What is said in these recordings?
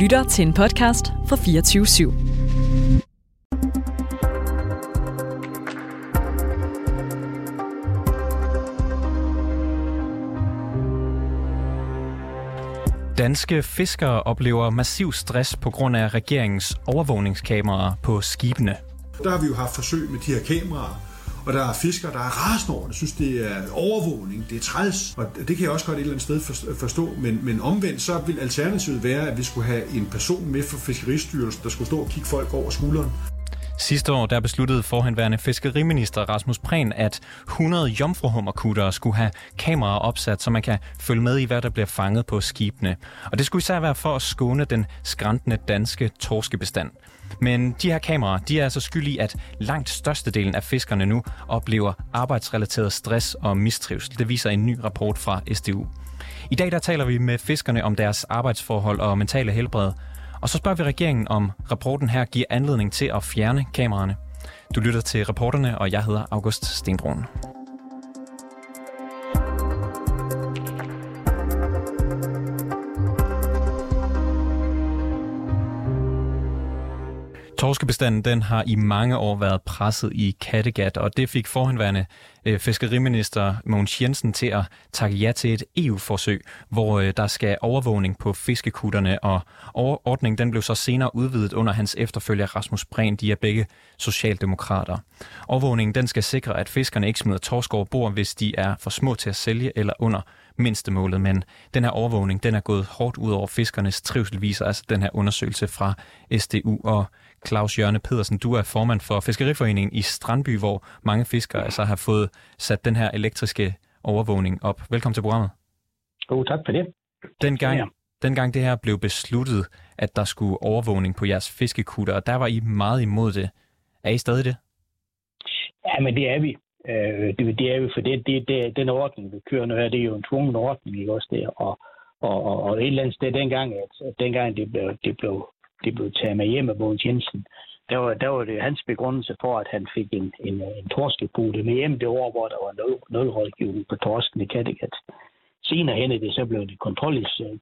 lytter til en podcast fra 24 /7. Danske fiskere oplever massiv stress på grund af regeringens overvågningskameraer på skibene. Der har vi jo haft forsøg med de her kameraer, og der er fiskere, der er rasende over det, synes, det er overvågning, det er træls, og det kan jeg også godt et eller andet sted forstå, men, men omvendt så vil alternativet være, at vi skulle have en person med fra Fiskeristyrelsen, der skulle stå og kigge folk over skulderen. Sidste år der besluttede forhenværende fiskeriminister Rasmus Prehn, at 100 jomfruhummerkuttere skulle have kameraer opsat, så man kan følge med i, hvad der bliver fanget på skibene. Og det skulle især være for at skåne den skræntende danske torskebestand. Men de her kameraer, de er altså skyld i, at langt størstedelen af fiskerne nu oplever arbejdsrelateret stress og mistrivsel. Det viser en ny rapport fra SDU. I dag der taler vi med fiskerne om deres arbejdsforhold og mentale helbred. Og så spørger vi regeringen, om rapporten her giver anledning til at fjerne kameraerne. Du lytter til reporterne, og jeg hedder August Stenbrun. Torskebestanden den har i mange år været presset i Kattegat, og det fik forhenværende øh, fiskeriminister Mogens Jensen til at takke ja til et EU-forsøg, hvor øh, der skal overvågning på fiskekutterne, og ordningen den blev så senere udvidet under hans efterfølger Rasmus Prehn. De er begge socialdemokrater. Overvågningen den skal sikre, at fiskerne ikke smider torsk over bord, hvis de er for små til at sælge eller under mindstemålet, men den her overvågning den er gået hårdt ud over fiskernes trivsel, viser altså den her undersøgelse fra SDU. Og Claus Jørne Pedersen, du er formand for Fiskeriforeningen i Strandby, hvor mange fiskere altså har fået sat den her elektriske overvågning op. Velkommen til programmet. God, tak for det. Dengang, ja. dengang det her blev besluttet, at der skulle overvågning på jeres fiskekutter, der var I meget imod det. Er I stadig det? Ja, men det er vi. Øh, det, det er jo, for det, det, det, den ordning, vi kører nu her, det er jo en tvungen ordning, ikke også det? Og, og, og, og et eller andet sted dengang, at, at dengang det blev, det blev det blev taget med hjem af Mogens Jensen, der var, der var det hans begrundelse for, at han fik en, en, en torskepude med hjem det år, hvor der var nul, nul rådgivning på torsken i Kattegat. Senere hen er det så blev det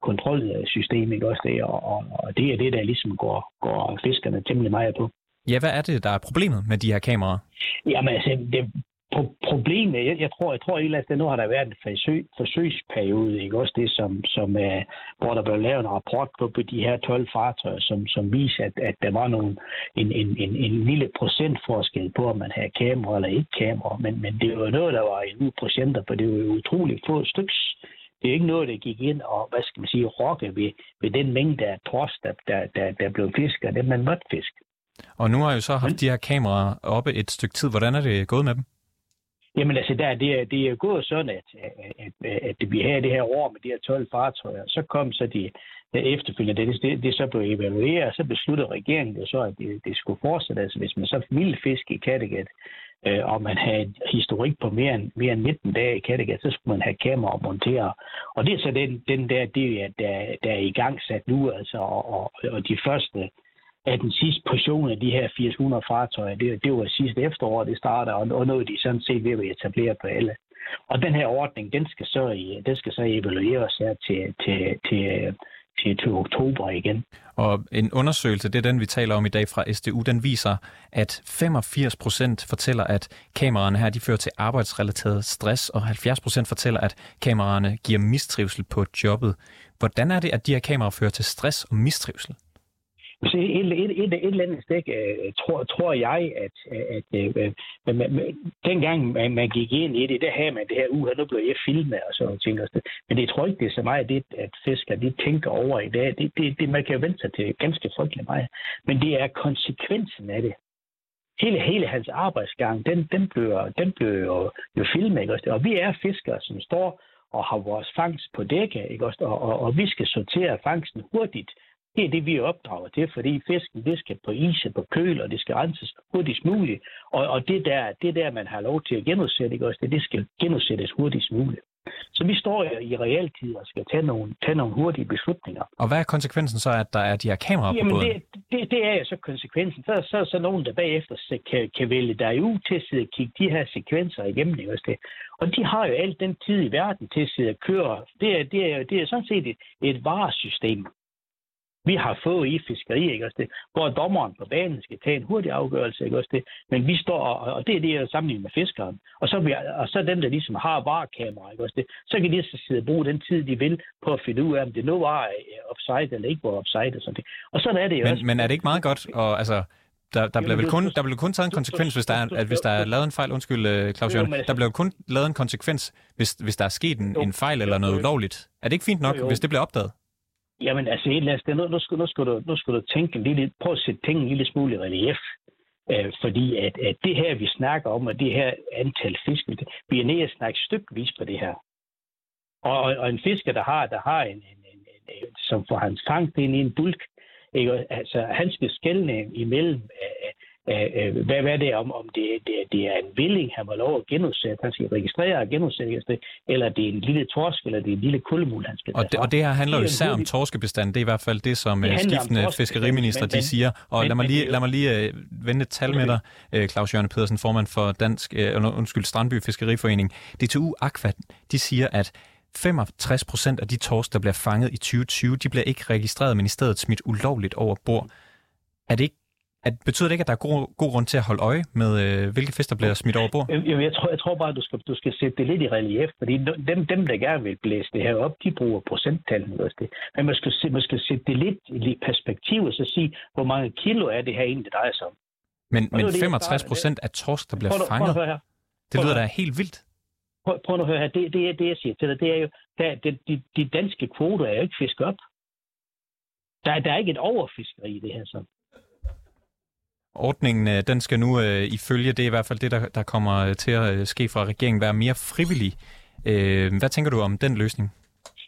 kontrolsystem, ikke også det, og, og, og det er det, der ligesom går, går fiskerne temmelig meget på. Ja, hvad er det, der er problemet med de her kameraer? Jamen altså, det, pro- problemet, jeg, jeg tror, jeg tror ellers, at nu har der været en forsøg, forsøgsperiode, ikke også det, som, som uh, hvor der blev lavet en rapport på, på de her 12 fartøjer, som, som viser, at, at der var nogle, en, en, en, en lille procentforskel på, om man havde kamera eller ikke kamera, men, men det var noget, der var en procenter, for det var jo utroligt få styks. Det er ikke noget, der gik ind og, hvad skal man sige, rokke ved, ved den mængde af torsk, der, der, der, der blev fisket, det man måtte fiske. Og nu har jeg jo så haft de her kameraer oppe et stykke tid. Hvordan er det gået med dem? Jamen altså, der, det, er, det er gået sådan, at, at, at, at vi havde det her år med de her 12 fartøjer. Så kom så de efterfølgende, det, det, det så blev evalueret, og så besluttede regeringen jo så, at det, det skulle fortsætte. Altså hvis man så ville fiske i Kattegat, øh, og man havde en historik på mere end, mere end 19 dage i Kattegat, så skulle man have kamera og montere. Og det er så den, den der, det, der, der er i gang sat nu, altså, og, og, og de første at den sidste portion af de her 800 fartøjer, det, det var sidste efterår, det starter, og, og noget de sådan set ved at etablere på alle. Og den her ordning, den skal så, den skal så evalueres her til, til, til, til, til oktober igen. Og en undersøgelse, det er den, vi taler om i dag fra SDU, den viser, at 85 procent fortæller, at kameraerne her de fører til arbejdsrelateret stress, og 70 procent fortæller, at kameraerne giver mistrivsel på jobbet. Hvordan er det, at de her kameraer fører til stress og mistrivsel? Så et, et, et, et eller andet sted øh, tror, tror jeg, at, at, at øh, øh man, dengang man, man gik ind i det, der havde man det her, uha, nu blev jeg filmet og så ting. Men det tror ikke, det er så meget det, at fiskere de tænker over i dag. Det, det, det, man kan jo vente sig til ganske frygtelig meget. Men det er konsekvensen af det. Hele, hele hans arbejdsgang, den, den, bliver, den bliver jo, jo filmet. Ikke? Og vi er fiskere, som står og har vores fangst på dække, ikke? Og, og, og vi skal sortere fangsten hurtigt det er det, vi er opdraget til, fordi fisken det skal på is og på køl, og det skal renses hurtigst muligt. Og, og det, der, det der, man har lov til at genudsætte, ikke også, det, det skal genudsættes hurtigst muligt. Så vi står i realtid og skal tage nogle, tage nogle hurtige beslutninger. Og hvad er konsekvensen så, at der er de her kameraer Jamen på båden? Det, det, det er jo så konsekvensen. Så er så, så nogen, der bagefter kan, kan vælge dig ud til at sidde og kigge de her sekvenser igennem. Ikke også det? Og de har jo alt den tid i verden til at sidde og køre. Det er, det er, det er sådan set et, et varesystem vi har fået i fiskeri, ikke også det, hvor dommeren på banen skal tage en hurtig afgørelse, ikke også det, men vi står, og, og det er det, jeg sammenligner med fiskeren, og så, vi, og så den, der ligesom har varekamera, ikke også det, så kan de så sidde og bruge den tid, de vil, på at finde ud af, om det nu var øh, offside eller ikke var offside og sådan det. Og sådan er det jo men, også. Men er det ikke meget godt, og altså, der, der, bliver vel kun, der bliver kun taget en konsekvens, hvis der er, at hvis der er lavet en fejl, undskyld øh, Claus Jørgen, der bliver kun lavet en konsekvens, hvis, hvis der er sket en, en fejl eller noget ulovligt. Er det ikke fint nok, hvis det bliver opdaget? Jamen altså, et eller andet sted, nu, nu, skal, nu, skal du, nu skal du tænke en lille, prøv at sætte tingene en lille smule i relief. Øh, fordi at, at det her, vi snakker om, og det her antal fisk, vi er nede at snakke stykvis på det her. Og, og, og en fisker, der har, der har en, en, en, en, som får hans fangt ind i en bulk, ikke? Altså, han skal skælne imellem, øh, øh, hvad, hvad det er, om, om det, det, det er en villing, han må lov at genudsætte, han skal registrere og genudsætte, eller det er en lille torsk, eller det er en lille kuldemul, han skal og det, og det her handler jo især om torskebestand. Det er i hvert fald det, som det øh, skiftende fiskeriminister de siger. Og men, lad mig lige, lad mig lige uh, vende et tal med dig, uh, Claus Jørgen Pedersen, formand for Dansk, uh, undskyld, Strandby Fiskeriforening. DTU Aqua, de siger, at 65 procent af de torsk, der bliver fanget i 2020, de bliver ikke registreret, men i stedet smidt ulovligt over bord. Er det ikke at, betyder det ikke, at der er god, god grund til at holde øje med, øh, hvilke fisk, der bliver smidt over bord? Jeg, jeg, tror, jeg tror bare, at du skal, du skal sætte det lidt i relief, fordi dem, dem, der gerne vil blæse det her op, de bruger procenttallene. Men man skal, man skal sætte det lidt i perspektiv og så sige, hvor mange kilo er det her egentlig, det drejer sig om. Men, men 65 procent af torsk, der bliver prøv, fanget, prøv det lyder da helt vildt prøv, prøv at høre her, det, det, det jeg siger til dig, det er jo, der, det, de, de danske kvoter er jo ikke fisket op. Der, der er ikke et overfiskeri i det her så. Ordningen, øh, den skal nu øh, ifølge, det er i hvert fald det, der, der kommer øh, til at øh, ske fra regeringen, være mere frivillig. Øh, hvad tænker du om den løsning?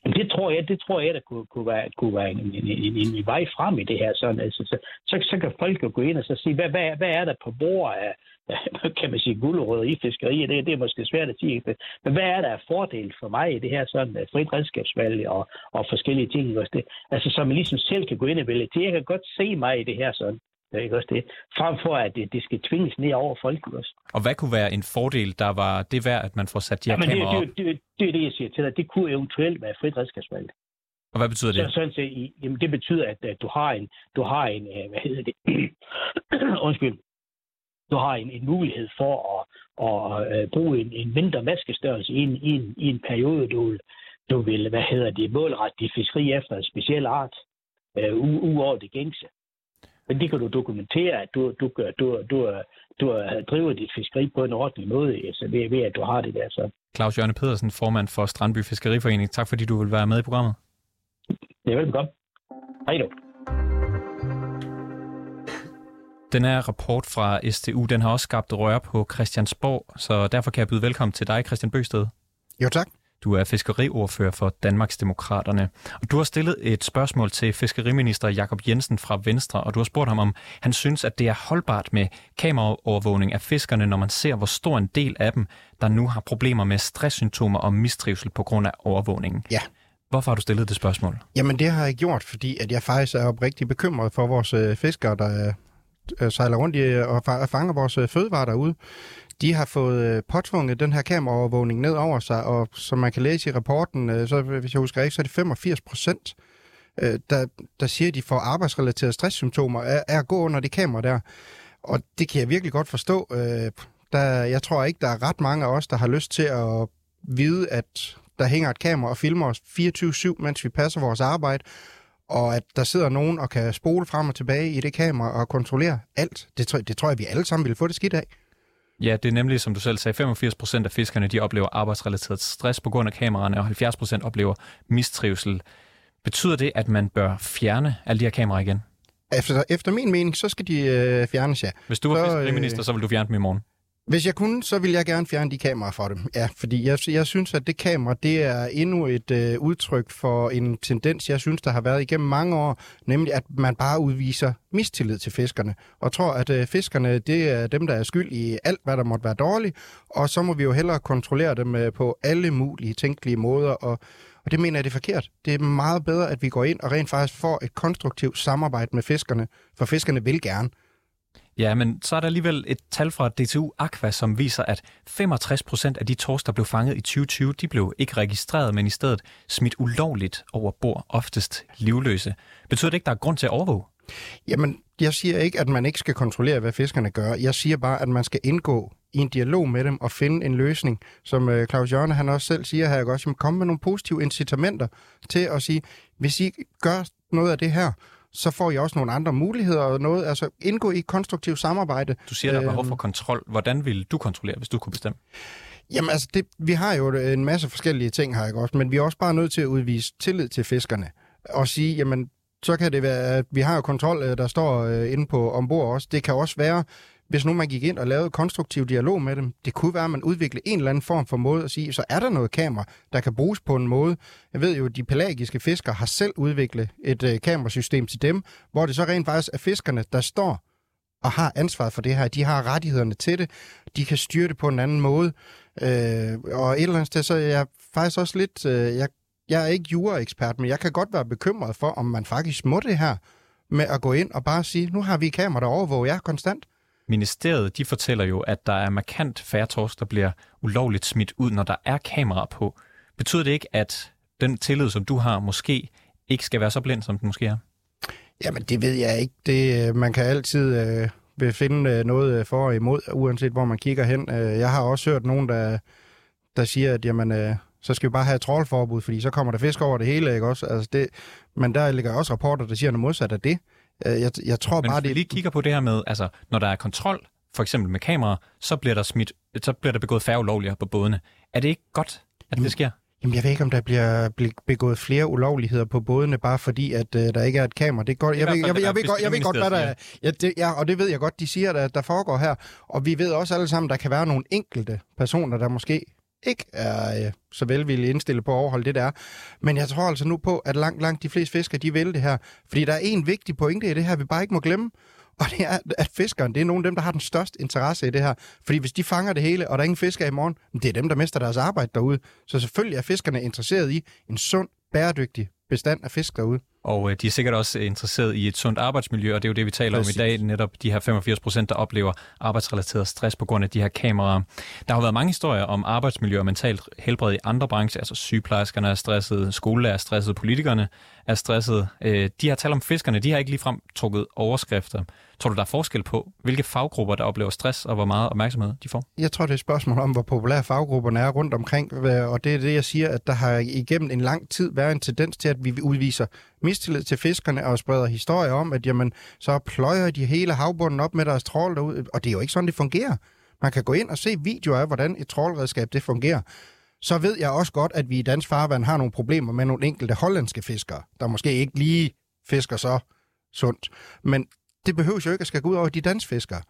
Det tror jeg, det tror jeg, der kunne, kunne være, kunne være en, en, en, en, vej frem i det her. Sådan, altså, så, så, så kan folk jo gå ind og så sige, hvad, hvad, hvad er der på bord af, kan man sige, guldrødder i fiskeriet, det, det er måske svært at sige. Men hvad er der af fordel for mig i det her sådan frit redskabsvalg og, og forskellige ting? Også det? Altså, så man ligesom selv kan gå ind og vælge Det, Jeg kan godt se mig i det her sådan. Det er ikke også det. Frem for, at det, det skal tvinges ned over folk også. Og hvad kunne være en fordel, der var det værd, at man får sat de her ja, kameraer det, det, det, det, er det, jeg siger til dig. Det kunne eventuelt være frit redskabsvalg. Og hvad betyder det? Så, sådan set, jamen, det betyder, at, at du har en, du har en øh, hvad hedder det, undskyld, du har en, en mulighed for at, at, at øh, bruge en, en mindre maskestørrelse i en, i en, i en periode, du, du vil, hvad hedder det, målrette dit fiskeri efter en speciel art, øh, uover det gængse. Men det kan du dokumentere, at du, du, du, du, du driver dit fiskeri på en ordentlig måde, så det er ved, at du har det der. Så. Claus Jørgen Pedersen, formand for Strandby Fiskeriforening. Tak fordi du vil være med i programmet. Det er velkommen. Hej då. Den her rapport fra STU, den har også skabt rør på Christiansborg, så derfor kan jeg byde velkommen til dig, Christian Bøsted. Jo, tak. Du er fiskeriordfører for Danmarks Demokraterne. Og du har stillet et spørgsmål til fiskeriminister Jakob Jensen fra Venstre, og du har spurgt ham, om han synes, at det er holdbart med kameraovervågning af fiskerne, når man ser, hvor stor en del af dem, der nu har problemer med stresssymptomer og mistrivsel på grund af overvågningen. Ja. Hvorfor har du stillet det spørgsmål? Jamen det har jeg gjort, fordi at jeg faktisk er oprigtig bekymret for vores øh, fiskere, der øh, sejler rundt i og fanger vores øh, fødevarer derude. De har fået øh, påtvunget den her kameraovervågning ned over sig, og som man kan læse i rapporten, øh, så hvis jeg husker ikke, så er det 85 procent, øh, der, der siger, at de får arbejdsrelaterede stresssymptomer af, af at gå under det kamera der. Og det kan jeg virkelig godt forstå. Der, jeg tror ikke, der er ret mange af os, der har lyst til at vide, at der hænger et kamera og filmer os 24-7, mens vi passer vores arbejde, og at der sidder nogen og kan spole frem og tilbage i det kamera og kontrollere alt. Det, det tror jeg, vi alle sammen vil få det skidt af. Ja, det er nemlig, som du selv sagde, 85 procent af fiskerne de oplever arbejdsrelateret stress på grund af kameraerne, og 70 procent oplever mistrivsel. Betyder det, at man bør fjerne alle de her kameraer igen? Efter, efter min mening, så skal de øh, fjernes, ja. Hvis du var fiskeriminister, øh, så vil du fjerne dem i morgen? Hvis jeg kunne, så ville jeg gerne fjerne de kameraer fra dem. Ja, fordi jeg, jeg synes, at det kamera, det er endnu et øh, udtryk for en tendens, jeg synes, der har været igennem mange år, nemlig at man bare udviser mistillid til fiskerne, og tror, at øh, fiskerne, det er dem, der er skyld i alt, hvad der måtte være dårligt, og så må vi jo hellere kontrollere dem øh, på alle mulige tænkelige måder, og, og det mener jeg, det er forkert. Det er meget bedre, at vi går ind og rent faktisk får et konstruktivt samarbejde med fiskerne, for fiskerne vil gerne. Ja, men så er der alligevel et tal fra DTU Aqua, som viser, at 65 procent af de torsk, der blev fanget i 2020, de blev ikke registreret, men i stedet smidt ulovligt over bord, oftest livløse. Betyder det ikke, der er grund til at overvåge? Jamen, jeg siger ikke, at man ikke skal kontrollere, hvad fiskerne gør. Jeg siger bare, at man skal indgå i en dialog med dem og finde en løsning, som øh, Claus Jørgen han også selv siger her, også, komme med nogle positive incitamenter til at sige, hvis I gør noget af det her, så får I også nogle andre muligheder og noget, altså indgå i et konstruktivt samarbejde. Du siger, der er behov for øhm. kontrol. Hvordan vil du kontrollere, hvis du kunne bestemme? Jamen altså, det, vi har jo en masse forskellige ting her, ikke også? Men vi er også bare nødt til at udvise tillid til fiskerne. Og sige, jamen, så kan det være, at vi har jo kontrol, øh, der står øh, inde på ombord også. Det kan også være, hvis nu man gik ind og lavede konstruktiv dialog med dem, det kunne være, at man udviklede en eller anden form for måde at sige, så er der noget kamera, der kan bruges på en måde. Jeg ved jo, at de pelagiske fiskere har selv udviklet et øh, kamerasystem til dem, hvor det så rent faktisk er fiskerne, der står og har ansvaret for det her. De har rettighederne til det. De kan styre det på en anden måde. Øh, og et eller andet sted, så er jeg faktisk også lidt... Øh, jeg, jeg er ikke juraekspert, men jeg kan godt være bekymret for, om man faktisk må det her med at gå ind og bare sige, nu har vi kamera, der overvåger jer konstant. Ministeriet de fortæller jo, at der er markant færre torsk, der bliver ulovligt smidt ud, når der er kamera på. Betyder det ikke, at den tillid, som du har, måske ikke skal være så blind, som den måske er? Jamen, det ved jeg ikke. Det, øh, man kan altid øh, vil finde øh, noget øh, for og imod, uanset hvor man kigger hen. Jeg har også hørt nogen, der, der siger, at jamen, øh, så skal vi bare have et trålforbud, fordi så kommer der fisk over det hele, ikke også? Altså det, men der ligger også rapporter, der siger noget modsat af det. Øh, jeg, jeg tror Men bare, det... lige kigger på det her med, altså, når der er kontrol, for eksempel med kamera, så bliver der smidt, så bliver der begået færre ulovligheder på bådene. Er det ikke godt, at Jamen, det sker? Jamen, jeg ved ikke, om der bliver begået flere ulovligheder på bådene, bare fordi, at uh, der ikke er et kamera. Det er godt. Jeg, ved, jeg, jeg, jeg, ved godt, jeg ved godt, hvad der er. Ja, det, ja, og det ved jeg godt, de siger, at der foregår her. Og vi ved også alle sammen, der kan være nogle enkelte personer, der måske ikke er øh, så velvilligt indstillet på at overholde det der. Men jeg tror altså nu på, at langt, langt de fleste fiskere, de vil det her. Fordi der er en vigtig pointe i det her, vi bare ikke må glemme. Og det er, at fiskeren, det er nogle af dem, der har den største interesse i det her. Fordi hvis de fanger det hele, og der er ingen fisker i morgen, det er dem, der mister deres arbejde derude. Så selvfølgelig er fiskerne interesseret i en sund, bæredygtig bestand af fisk derude. Og øh, de er sikkert også interesseret i et sundt arbejdsmiljø, og det er jo det, vi taler Præcis. om i dag, netop de her 85 procent, der oplever arbejdsrelateret stress på grund af de her kameraer. Der har været mange historier om arbejdsmiljø og mentalt helbred i andre brancher, altså sygeplejerskerne er stressede, skolelærer er stressede, politikerne er stresset. Øh, de har talt om fiskerne, de har ikke ligefrem trukket overskrifter. Tror du, der er forskel på, hvilke faggrupper, der oplever stress, og hvor meget opmærksomhed de får? Jeg tror, det er et spørgsmål om, hvor populære faggrupperne er rundt omkring, øh, og det er det, jeg siger, at der har igennem en lang tid været en tendens til, at vi udviser mistillid til fiskerne og spreder historier om, at jamen, så pløjer de hele havbunden op med deres trål derude, og det er jo ikke sådan, det fungerer. Man kan gå ind og se videoer af, hvordan et trålredskab det fungerer. Så ved jeg også godt, at vi i dansk farvand har nogle problemer med nogle enkelte hollandske fiskere, der måske ikke lige fisker så sundt. Men det behøver jo ikke at skal gå ud over de danske fiskere.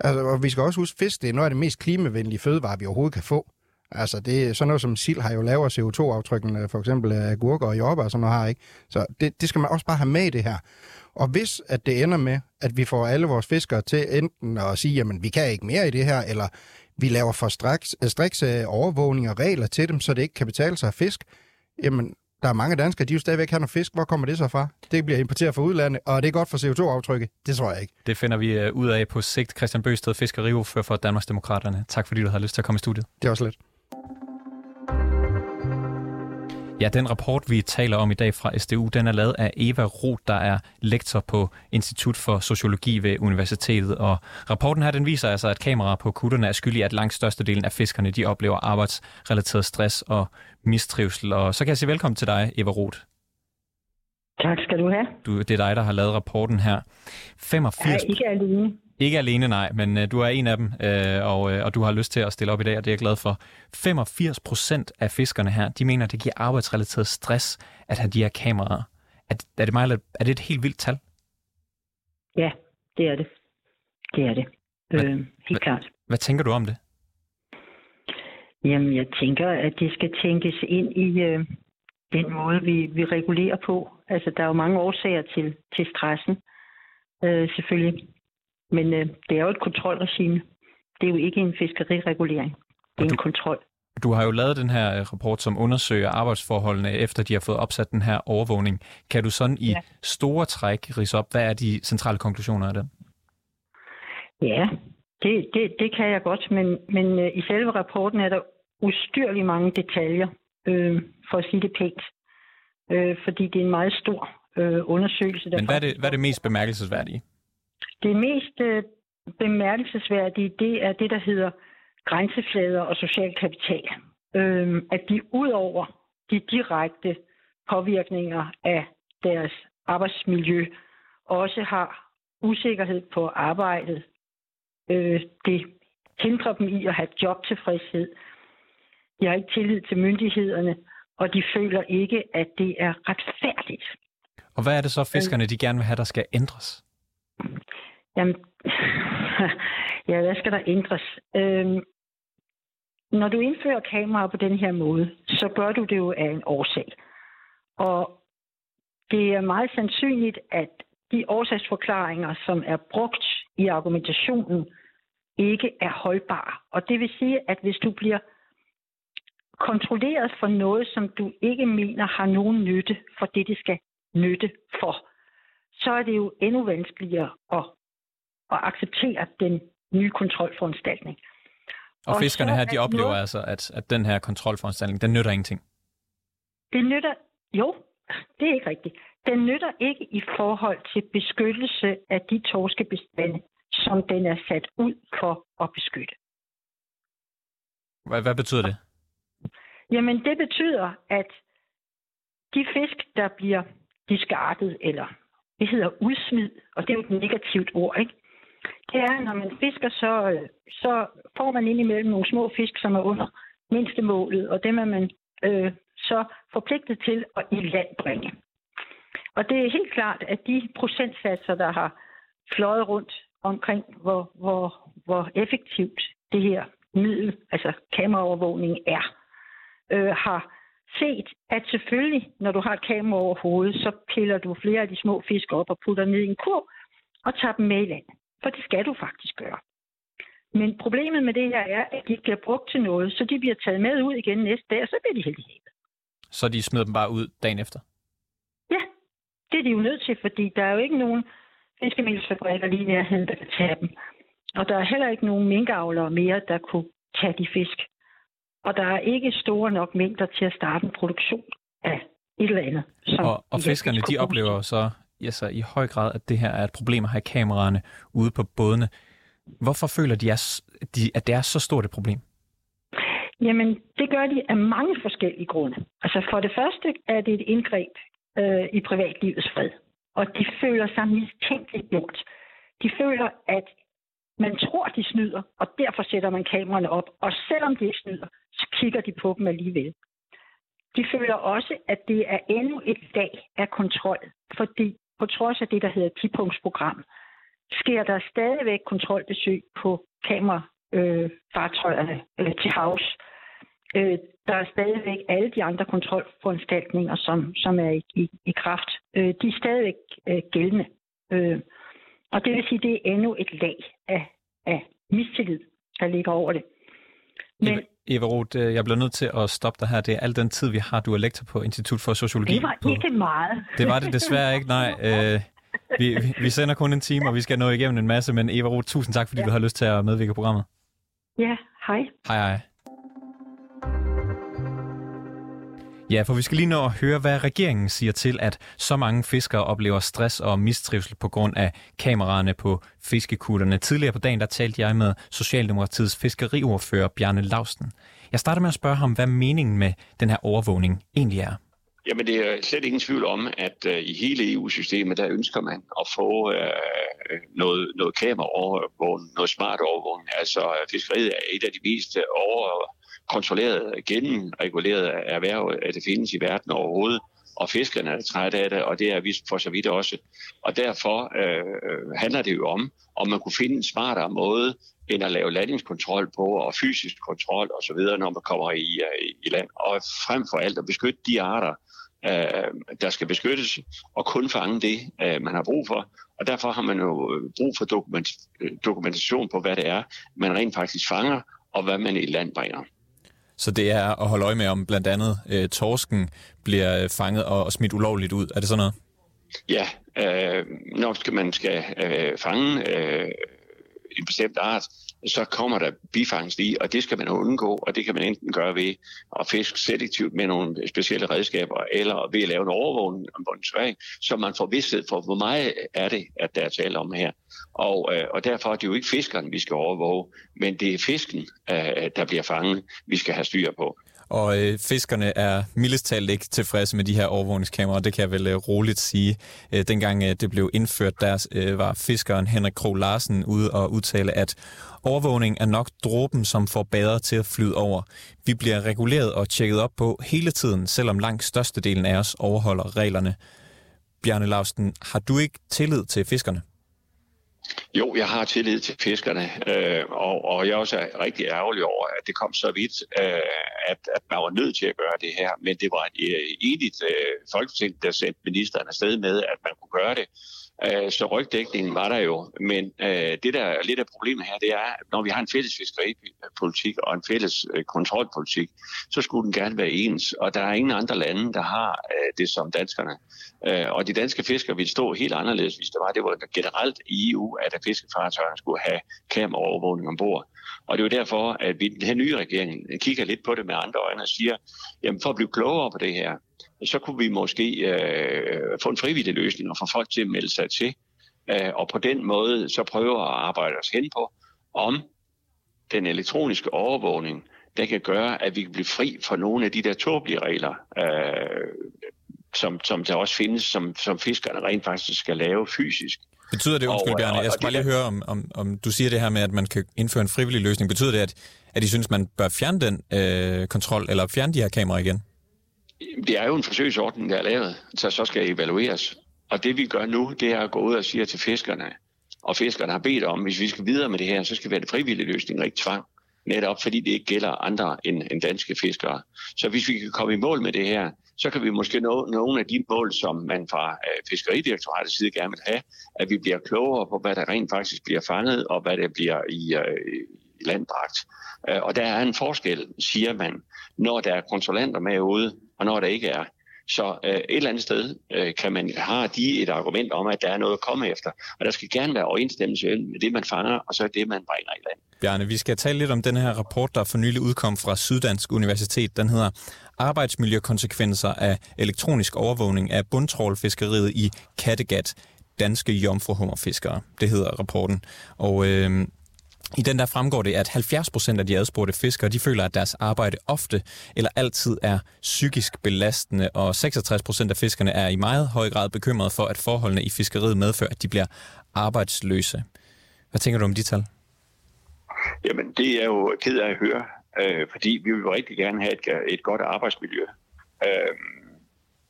Altså, og vi skal også huske, fisk det er noget af det mest klimavenlige fødevare, vi overhovedet kan få. Altså, det er sådan noget som sild har jo lavere CO2-aftryk end øh, for eksempel agurker og jordbær og sådan noget har, ikke? Så det, det skal man også bare have med i det her. Og hvis at det ender med, at vi får alle vores fiskere til enten at sige, jamen vi kan ikke mere i det her, eller vi laver for straks, strikse overvågning og regler til dem, så det ikke kan betale sig at fisk, jamen der er mange danskere, de jo stadigvæk har noget fisk. Hvor kommer det så fra? Det bliver importeret fra udlandet, og det er godt for CO2-aftrykket. Det tror jeg ikke. Det finder vi øh, ud af på sigt. Christian Bøsted, fiskeriordfører for Danmarksdemokraterne. Tak fordi du havde lyst til at komme i studiet. Det også lidt. Ja, den rapport, vi taler om i dag fra SDU, den er lavet af Eva Roth, der er lektor på Institut for Sociologi ved Universitetet. Og rapporten her, den viser altså, at kameraer på kutterne er skyldige, at langt størstedelen af fiskerne, de oplever arbejdsrelateret stress og mistrivsel. Og så kan jeg sige velkommen til dig, Eva Roth. Tak skal du have. Du, det er dig, der har lavet rapporten her. 85... Jeg er ikke alene. Ikke alene, nej, men uh, du er en af dem, uh, og, uh, og du har lyst til at stille op i dag, og det er jeg glad for. 85 procent af fiskerne her, de mener, at det giver arbejdsrelateret stress at have de her kameraer. Er, er, det, meget, er det et helt vildt tal? Ja, det er det. Det er det. Hvad, øh, helt hvad, klart. Hvad tænker du om det? Jamen, jeg tænker, at det skal tænkes ind i øh, den måde, vi, vi regulerer på. Altså, der er jo mange årsager til, til stressen, øh, selvfølgelig. Men øh, det er jo et kontrolregime. Det er jo ikke en fiskeriregulering. Det er du, en kontrol. Du har jo lavet den her øh, rapport, som undersøger arbejdsforholdene, efter de har fået opsat den her overvågning. Kan du sådan i ja. store træk rise op, hvad er de centrale konklusioner af det? Ja, det, det, det kan jeg godt, men, men øh, i selve rapporten er der ustyrligt mange detaljer, øh, for at sige det pænt. Øh, fordi det er en meget stor øh, undersøgelse. Der Men hvad er, det, hvad er det mest bemærkelsesværdige? Det mest øh, bemærkelsesværdige, det er det, der hedder grænseflader og social kapital. Øh, at de ud over de direkte påvirkninger af deres arbejdsmiljø, også har usikkerhed på arbejdet. Øh, det hindrer dem i at have jobtilfredshed. De har ikke tillid til myndighederne, og de føler ikke, at det er retfærdigt. Og hvad er det så, fiskerne de gerne vil have, der skal ændres? Jamen, ja, hvad skal der ændres? Øhm, når du indfører kameraer på den her måde, så gør du det jo af en årsag. Og det er meget sandsynligt, at de årsagsforklaringer, som er brugt i argumentationen, ikke er holdbare. Og det vil sige, at hvis du bliver kontrolleret for noget, som du ikke mener har nogen nytte for det, det skal nytte for, så er det jo endnu vanskeligere at, at acceptere den nye kontrolforanstaltning. Og, og fiskerne her, de oplever noget, altså, at, at den her kontrolforanstaltning, den nytter ingenting. Det nytter, jo, det er ikke rigtigt. Den nytter ikke i forhold til beskyttelse af de torskebestande, som den er sat ud for at beskytte. Hvad, hvad betyder det? Jamen, det betyder, at de fisk, der bliver diskartet, eller det hedder udsmid, og det er jo et negativt ord, ikke? Det er, når man fisker, så, øh, så får man ind imellem nogle små fisk, som er under mindstemålet, og dem er man øh, så forpligtet til at i land bringe. Og det er helt klart, at de procentsatser, der har fløjet rundt omkring, hvor, hvor, hvor effektivt det her middel, altså kameraovervågning, er, øh, har set, at selvfølgelig, når du har et kamera over hovedet, så piller du flere af de små fisk op og putter ned i en kur og tager dem med i land. For det skal du faktisk gøre. Men problemet med det her er, at de ikke bliver brugt til noget, så de bliver taget med ud igen næste dag, og så bliver de helt i Så de smider dem bare ud dagen efter? Ja, det er de jo nødt til, fordi der er jo ikke nogen fiskemelsfabrikker lige nærheden, der kan tage dem. Og der er heller ikke nogen minkavlere mere, der kunne tage de fisk. Og der er ikke store nok mængder til at starte en produktion af et eller andet. Som og, og fiskerne, de oplever så ja, så i høj grad, at det her er et problem at have kameraerne ude på bådene. Hvorfor føler de, at det er så stort et problem? Jamen, det gør de af mange forskellige grunde. Altså for det første er det et indgreb øh, i privatlivets fred. Og de føler sig mistænkeligt gjort. De føler, at man tror, de snyder, og derfor sætter man kameraerne op. Og selvom de ikke snyder, så kigger de på dem alligevel. De føler også, at det er endnu et dag af kontrol, fordi på trods af det, der hedder 10-punktsprogram, sker der stadigvæk kontrolbesøg på kamerafartøjerne øh, øh, til havs. Øh, der er stadigvæk alle de andre kontrolforanstaltninger, som, som er i, i, i kraft. Øh, de er stadigvæk øh, gældende. Øh, og det vil sige, at det er endnu et lag af, af mistillid, der ligger over det. Men, Eva Roth, øh, jeg bliver nødt til at stoppe dig her. Det er al den tid, vi har. Du er lektor på Institut for Sociologi. Det var på... ikke meget. Det var det desværre ikke, nej. Øh, vi, vi sender kun en time, og vi skal nå igennem en masse, men Eva Roth, tusind tak, fordi ja. du har lyst til at medvirke i programmet. Ja, hej. Hej, hej. Ja, for vi skal lige nå at høre, hvad regeringen siger til, at så mange fiskere oplever stress og mistrivsel på grund af kameraerne på fiskekutterne. Tidligere på dagen, der talte jeg med Socialdemokratiets fiskeriordfører Bjarne Lausten. Jeg starter med at spørge ham, hvad meningen med den her overvågning egentlig er. Jamen, det er slet ingen tvivl om, at uh, i hele EU-systemet, der ønsker man at få uh, noget, noget kameraovervågning, noget smart overvågning. Altså, fiskeriet er et af de mest over, kontrolleret, gennemreguleret erhverv, at det findes i verden overhovedet. Og fiskerne er trætte af det, og det er vi for så vidt også. Og derfor øh, handler det jo om, om man kunne finde en smartere måde, end at lave landingskontrol på, og fysisk kontrol osv., når man kommer i, øh, i land. Og frem for alt at beskytte de arter, øh, der skal beskyttes, og kun fange det, øh, man har brug for. Og derfor har man jo øh, brug for dokument, øh, dokumentation på, hvad det er, man rent faktisk fanger, og hvad man i land bringer. Så det er at holde øje med, om blandt andet øh, torsken bliver fanget og, og smidt ulovligt ud. Er det sådan noget? Ja, øh, når skal man skal øh, fange øh, bestemt art, så kommer der bifangst i, og det skal man undgå, og det kan man enten gøre ved at fiske selektivt med nogle specielle redskaber, eller ved at lave en overvågning om en så man får vidsthed for, hvor meget er det, at der er tale om her. Og, øh, og derfor er det jo ikke fiskeren, vi skal overvåge, men det er fisken, øh, der bliver fanget, vi skal have styr på. Og øh, fiskerne er mildest talt ikke tilfredse med de her overvågningskameraer, det kan jeg vel øh, roligt sige. Øh, dengang øh, det blev indført, der øh, var fiskeren Henrik Krog Larsen ude og udtale, at overvågning er nok dråben, som får bader til at flyde over. Vi bliver reguleret og tjekket op på hele tiden, selvom langt størstedelen af os overholder reglerne. Bjarne Lausten, har du ikke tillid til fiskerne? Jo, jeg har tillid til fiskerne, øh, og, og jeg er også rigtig ærgerlig over, at det kom så vidt, øh, at, at man var nødt til at gøre det her. Men det var et øh, enigt øh, folketing, der sendte ministeren afsted med, at man kunne gøre det. Øh, så rygdækningen var der jo, men øh, det der er lidt af problemet her, det er, at når vi har en fælles fiskeripolitik og en fælles øh, kontrolpolitik, så skulle den gerne være ens, og der er ingen andre lande, der har øh, det som danskerne. Øh, og de danske fiskere ville stå helt anderledes, hvis det var, det var generelt i EU, at fiskefartøjerne skulle have kameraovervågning ombord. Og det er jo derfor, at vi den her nye regering kigger lidt på det med andre øjne og siger, jamen for at blive klogere på det her, så kunne vi måske øh, få en frivillig løsning og få folk til at melde sig til. Øh, og på den måde så prøve at arbejde os hen på, om den elektroniske overvågning, der kan gøre, at vi kan blive fri for nogle af de der tåbelige regler, øh, som, som der også findes, som, som fiskerne rent faktisk skal lave fysisk. Betyder det, undskyld Bjarne, jeg skal bare lige høre, om, om, om du siger det her med, at man kan indføre en frivillig løsning. Betyder det, at, at I synes, man bør fjerne den øh, kontrol, eller fjerne de her kameraer igen? Det er jo en forsøgsordning, der er lavet, så så skal evalueres. Og det vi gør nu, det er at gå ud og sige til fiskerne, og fiskerne har bedt om, hvis vi skal videre med det her, så skal vi have en frivillig løsning, og ikke tvang. Netop fordi det ikke gælder andre end, end danske fiskere. Så hvis vi kan komme i mål med det her, så kan vi måske nå nogle af de mål, som man fra øh, Fiskeridirektoratets side gerne vil have, at vi bliver klogere på, hvad der rent faktisk bliver fanget, og hvad der bliver i, øh, landbragt. Øh, og der er en forskel, siger man, når der er kontrollanter med ude, og når der ikke er. Så øh, et eller andet sted øh, kan man have de et argument om, at der er noget at komme efter. Og der skal gerne være overensstemmelse med det, man fanger, og så det, man bringer i land. Bjarne, vi skal tale lidt om den her rapport, der for nylig udkom fra Syddansk Universitet. Den hedder Arbejdsmiljøkonsekvenser af elektronisk overvågning af bundtrålfiskeriet i Kattegat danske jomfruhummerfiskere. Det hedder rapporten. Og øh, i den der fremgår det, at 70% af de adspurgte fiskere, de føler, at deres arbejde ofte eller altid er psykisk belastende, og 66% af fiskerne er i meget høj grad bekymrede for, at forholdene i fiskeriet medfører, at de bliver arbejdsløse. Hvad tænker du om de tal? Jamen, det er jo ked af at høre, øh, fordi vi vil jo rigtig gerne have et, et godt arbejdsmiljø. Øh,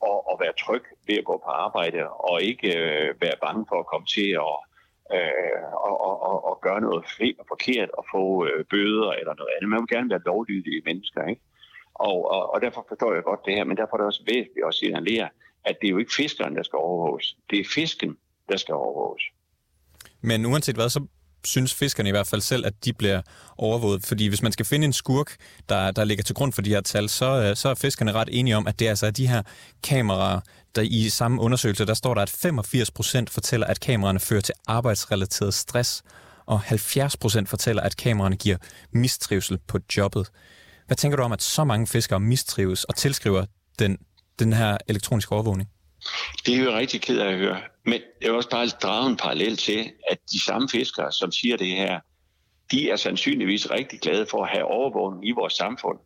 og, og være tryg ved at gå på arbejde, og ikke øh, være bange for at komme til at øh, og, og, og, og gøre noget fedt og forkert og få øh, bøder eller noget andet. Man vil gerne være lovlydige mennesker, ikke? Og, og, og derfor forstår jeg godt det her, men derfor er det også væsentligt at signalere, at det er jo ikke fiskeren, der skal overvåges. Det er fisken, der skal overvåges. Men uanset hvad, så synes fiskerne i hvert fald selv, at de bliver overvåget. Fordi hvis man skal finde en skurk, der, der ligger til grund for de her tal, så, øh, så er fiskerne ret enige om, at det er altså de her kameraer, der i samme undersøgelse, der står der, at 85 procent fortæller, at kameraerne fører til arbejdsrelateret stress, og 70 procent fortæller, at kameraerne giver mistrivsel på jobbet. Hvad tænker du om, at så mange fiskere mistrives og tilskriver den, den her elektroniske overvågning? Det er jo rigtig ked af at høre. Men jeg vil også bare drage en parallel til, at de samme fiskere, som siger det her, de er sandsynligvis rigtig glade for at have overvågning i vores samfund.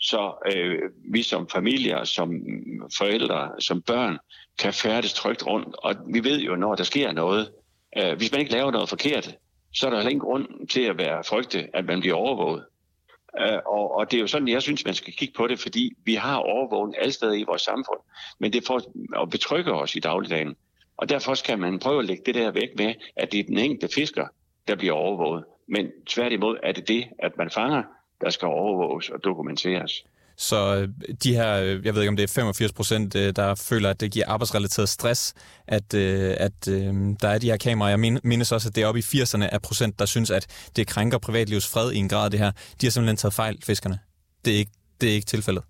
Så øh, vi som familier, som forældre, som børn, kan færdes trygt rundt. Og vi ved jo, når der sker noget, øh, hvis man ikke laver noget forkert, så er der ingen grund til at være frygte, at man bliver overvåget. Øh, og, og det er jo sådan, jeg synes, man skal kigge på det, fordi vi har overvågning alle steder i vores samfund. Men det får at betrykke os i dagligdagen. Og derfor skal man prøve at lægge det der væk med, at det er den enkelte fisker, der bliver overvåget. Men tværtimod er det det, at man fanger, der skal overvåges og dokumenteres. Så øh, de her, øh, jeg ved ikke om det er 85 procent, øh, der føler, at det giver arbejdsrelateret stress, at, at der er de her kameraer. Jeg mindes også, at det er oppe i 80'erne af procent, der synes, at det krænker privatlivets fred i en grad, det her. De har simpelthen taget fejl, fiskerne. Det er ikke, det er ikke tilfældet.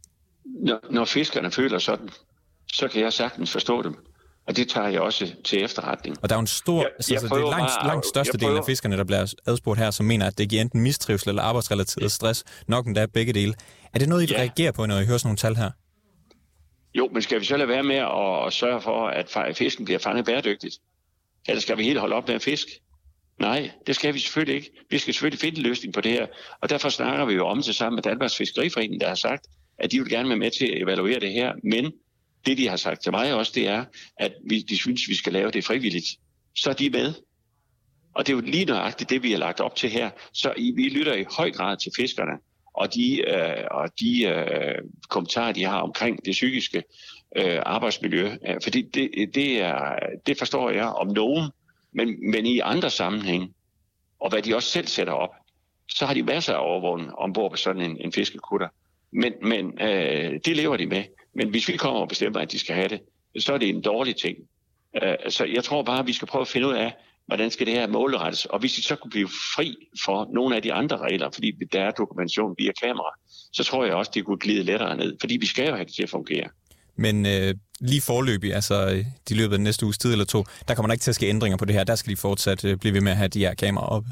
Når, når fiskerne føler sådan, så kan jeg sagtens forstå dem. Og det tager jeg også til efterretning. Og der er jo en stor, jeg, altså, jeg det er langt, bare, langt største del af fiskerne, der bliver adspurgt her, som mener, at det giver enten mistrivsel eller arbejdsrelateret stress. Nok endda begge dele. Er det noget, I ja. reagerer på, når I hører sådan nogle tal her? Jo, men skal vi så lade være med at sørge for, at fisken bliver fanget bæredygtigt? Eller skal vi helt holde op med at fisk? Nej, det skal vi selvfølgelig ikke. Vi skal selvfølgelig finde en løsning på det her. Og derfor snakker vi jo om det sammen med Danmarks Fiskeriforening, der har sagt, at de vil gerne være med til at evaluere det her. Men det, de har sagt til mig også, det er, at vi, de synes, vi skal lave det frivilligt. Så er de med. Og det er jo lige nøjagtigt det, vi har lagt op til her. Så vi lytter i høj grad til fiskerne og de, øh, og de øh, kommentarer, de har omkring det psykiske øh, arbejdsmiljø. Øh, fordi det, det, er, det forstår jeg om nogen, men, men i andre sammenhæng, og hvad de også selv sætter op, så har de masser af overvågning ombord på sådan en, en fiskekutter. Men, men øh, det lever de med. Men hvis vi kommer og bestemmer, at de skal have det, så er det en dårlig ting. Øh, så jeg tror bare, at vi skal prøve at finde ud af, hvordan skal det her målrettes. Og hvis de så kunne blive fri for nogle af de andre regler, fordi der er dokumentation via kamera, så tror jeg også, det kunne glide lettere ned. Fordi vi skal jo have det til at fungere. Men øh, lige forløbig, altså de løbet af den næste uges tid eller to, der kommer der ikke til at ske ændringer på det her. Der skal de fortsat øh, blive ved med at have de her kameraer oppe.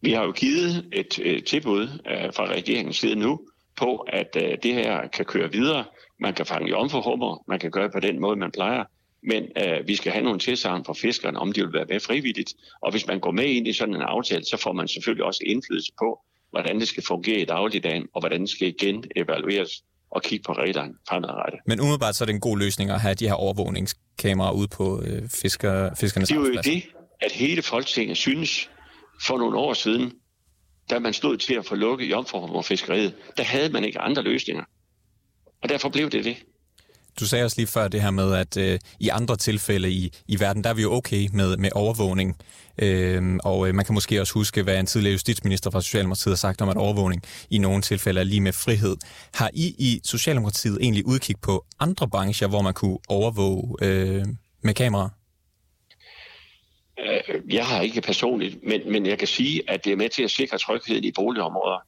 Vi har jo givet et øh, tilbud øh, fra regeringens side nu på, at øh, det her kan køre videre. Man kan fange i omforhummer, man kan gøre det på den måde, man plejer. Men øh, vi skal have nogle tilsagn fra fiskerne, om de vil være med frivilligt. Og hvis man går med ind i sådan en aftale, så får man selvfølgelig også indflydelse på, hvordan det skal fungere i dagligdagen, og hvordan det skal igen evalueres og kigge på reglerne fremadrettet. Men umiddelbart så er det en god løsning at have de her overvågningskameraer ude på øh, fisker, fiskernes Det er jo det, at hele Folketinget synes for nogle år siden, da man stod til at få lukket jomfruhummerfiskeriet, der havde man ikke andre løsninger. Og derfor blev det det. Du sagde også lige før det her med, at øh, i andre tilfælde i, i verden, der er vi jo okay med, med overvågning. Øhm, og øh, man kan måske også huske, hvad en tidligere justitsminister fra Socialdemokratiet har sagt om, at overvågning i nogle tilfælde er lige med frihed. Har I i Socialdemokratiet egentlig udkig på andre brancher, hvor man kunne overvåge øh, med kamera? Øh, jeg har ikke personligt, men, men jeg kan sige, at det er med til at sikre trygheden i boligområder.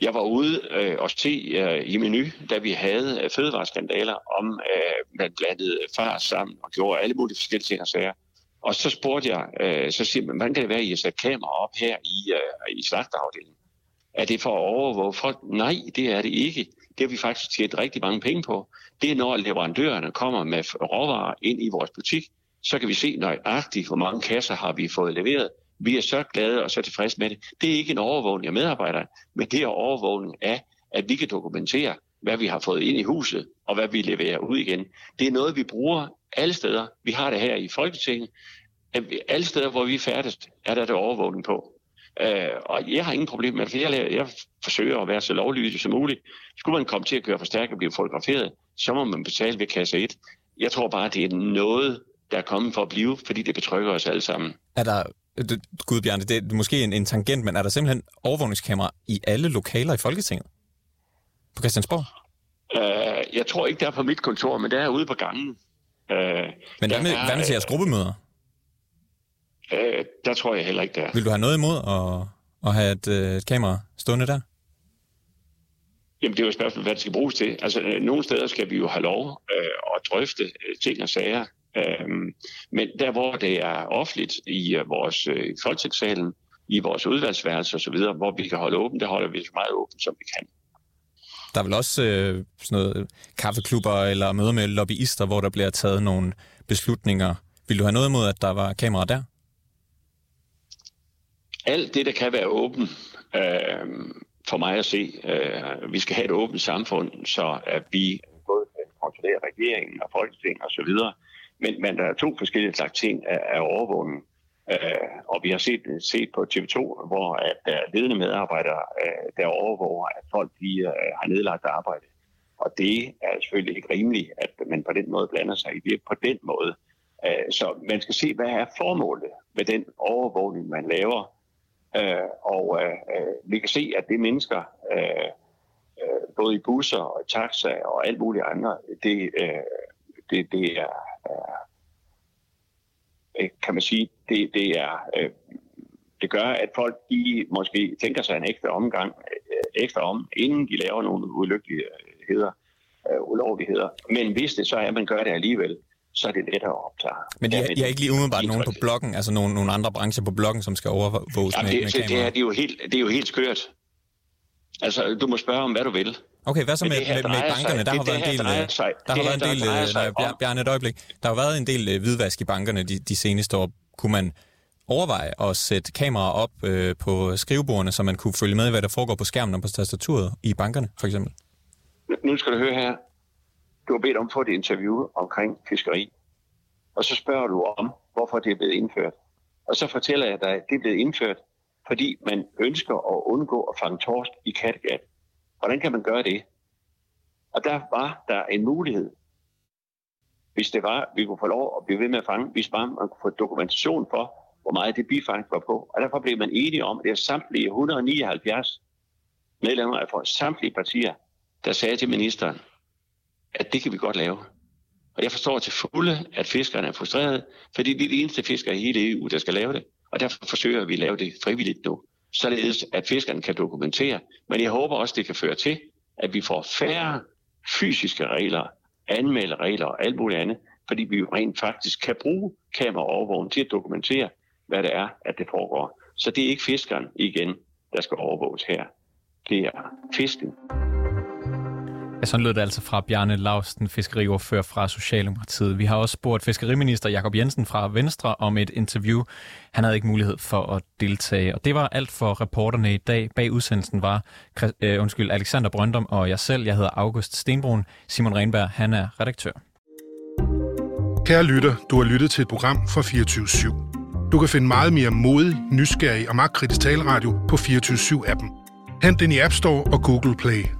Jeg var ude øh, og se øh, i menu, da vi havde øh, fødevareskandaler om, øh, man blandede far sammen og gjorde alle mulige forskellige ting og sager. Og så spurgte jeg, øh, så siger man, hvordan kan det være, at I har sat kamera op her i, øh, i slagteafdelingen? Er det for at overvåge folk? Nej, det er det ikke. Det har vi faktisk tjent rigtig mange penge på. Det er, når leverandørerne kommer med råvarer ind i vores butik, så kan vi se nøjagtigt, hvor mange kasser har vi fået leveret, vi er så glade og så tilfredse med det. Det er ikke en overvågning af medarbejdere, men det er overvågning af, at vi kan dokumentere, hvad vi har fået ind i huset, og hvad vi leverer ud igen. Det er noget, vi bruger alle steder. Vi har det her i Folketinget. Alle steder, hvor vi er færdigst, er der det overvågning på. Uh, og jeg har ingen problem med det, for jeg, jeg forsøger at være så lovlydig som muligt. Skulle man komme til at køre for stærkt og blive fotograferet, så må man betale ved kasse 1. Jeg tror bare, det er noget, der er kommet for at blive, fordi det betrykker os alle sammen. Er der Gud Bjarne, det er måske en, en tangent, men er der simpelthen overvågningskamera i alle lokaler i Folketinget? På Christiansborg? Uh, jeg tror ikke, der er på mit kontor, men der er ude på gangen. Uh, men hvad med, er, hvad med til jeres gruppemøder? Uh, der tror jeg heller ikke, der Vil du have noget imod at, at have et, et kamera stående der? Jamen, det er jo et spørgsmål, hvad det skal bruges til. Altså, nogle steder skal vi jo have lov øh, at drøfte ting og sager Øhm, men der, hvor det er offentligt i uh, vores uh, folketingssalen, i vores udvalgsværelse osv., hvor vi kan holde åbent, det holder vi så meget åbent, som vi kan. Der er vel også øh, sådan noget kaffeklubber eller møder med lobbyister, hvor der bliver taget nogle beslutninger. Vil du have noget imod, at der var kamera der? Alt det, der kan være åben, øh, for mig at se, øh, vi skal have et åbent samfund, så at vi både kan kontrollere regeringen og Folketinget osv., men, men der er to forskellige slags ting af, af overvågning. Uh, øh, og vi har set, set på TV2, hvor at der er ledende medarbejdere, uh, der overvåger, at folk de, uh, har nedlagt arbejde. Og det er selvfølgelig ikke rimeligt, at man på den måde blander sig i det på den måde. Uh, så man skal se, hvad er formålet med den overvågning, man laver. Uh, og uh, vi kan se, at det mennesker, uh, uh, både i busser og i taxa og alt muligt andet, det, uh, det, det er øh, kan man sige, det, det er øh, det gør, at folk de måske tænker sig en ekstra omgang, øh, ekstra om, inden de laver nogle ulykkeligheder, øh, ulovligheder. Men hvis det så er, at man gør det alligevel, så er det lettere at opklare. Men de, har, de har ikke lige umiddelbart nogen på bloggen, altså nogle, nogle andre brancher på bloggen, som skal overvåges Jamen, med, det, med det, det, er, det, er jo helt, det er jo helt skørt. Altså, du må spørge om, hvad du vil. Okay, hvad så med, med, med bankerne? Der har det været en del, øh, der har været en del, øh, nej, Bjarne, et øjeblik. Der har været en del øh, hvidvask i bankerne de, de seneste år. Kunne man overveje at sætte kameraer op øh, på skrivebordene, så man kunne følge med, hvad der foregår på skærmen og på tastaturet i bankerne, for eksempel? Nu skal du høre her. Du har bedt om at få et interview omkring fiskeri. Og så spørger du om, hvorfor det er blevet indført. Og så fortæller jeg dig, at det er blevet indført, fordi man ønsker at undgå at fange torsk i Kattegat. Hvordan kan man gøre det? Og der var der en mulighed, hvis det var, vi kunne få lov at blive ved med at fange, hvis bare man kunne få dokumentation for, hvor meget det bifang var på. Og derfor blev man enige om, at det er samtlige 179 medlemmer af samtlige partier, der sagde til ministeren, at det kan vi godt lave. Og jeg forstår til fulde, at fiskerne er frustrerede, fordi det er de eneste fiskere i hele EU, der skal lave det. Og derfor forsøger vi at lave det frivilligt nu, således at fiskerne kan dokumentere. Men jeg håber også, det kan føre til, at vi får færre fysiske regler, anmelderegler og alt muligt andet, fordi vi jo rent faktisk kan bruge kameraovervågning til at dokumentere, hvad det er, at det foregår. Så det er ikke fiskeren igen, der skal overvåges her. Det er fisken. Ja, sådan lød det altså fra Bjarne Lausten, fiskeriordfører fra Socialdemokratiet. Vi har også spurgt fiskeriminister Jakob Jensen fra Venstre om et interview. Han havde ikke mulighed for at deltage, og det var alt for reporterne i dag. Bag udsendelsen var øh, undskyld, Alexander Brøndum og jeg selv. Jeg hedder August Stenbrun. Simon Renberg, han er redaktør. Kære lytter, du har lyttet til et program fra 24 Du kan finde meget mere modig, nysgerrig og magtkritisk taleradio på 24 7 appen Hent den i App Store og Google Play.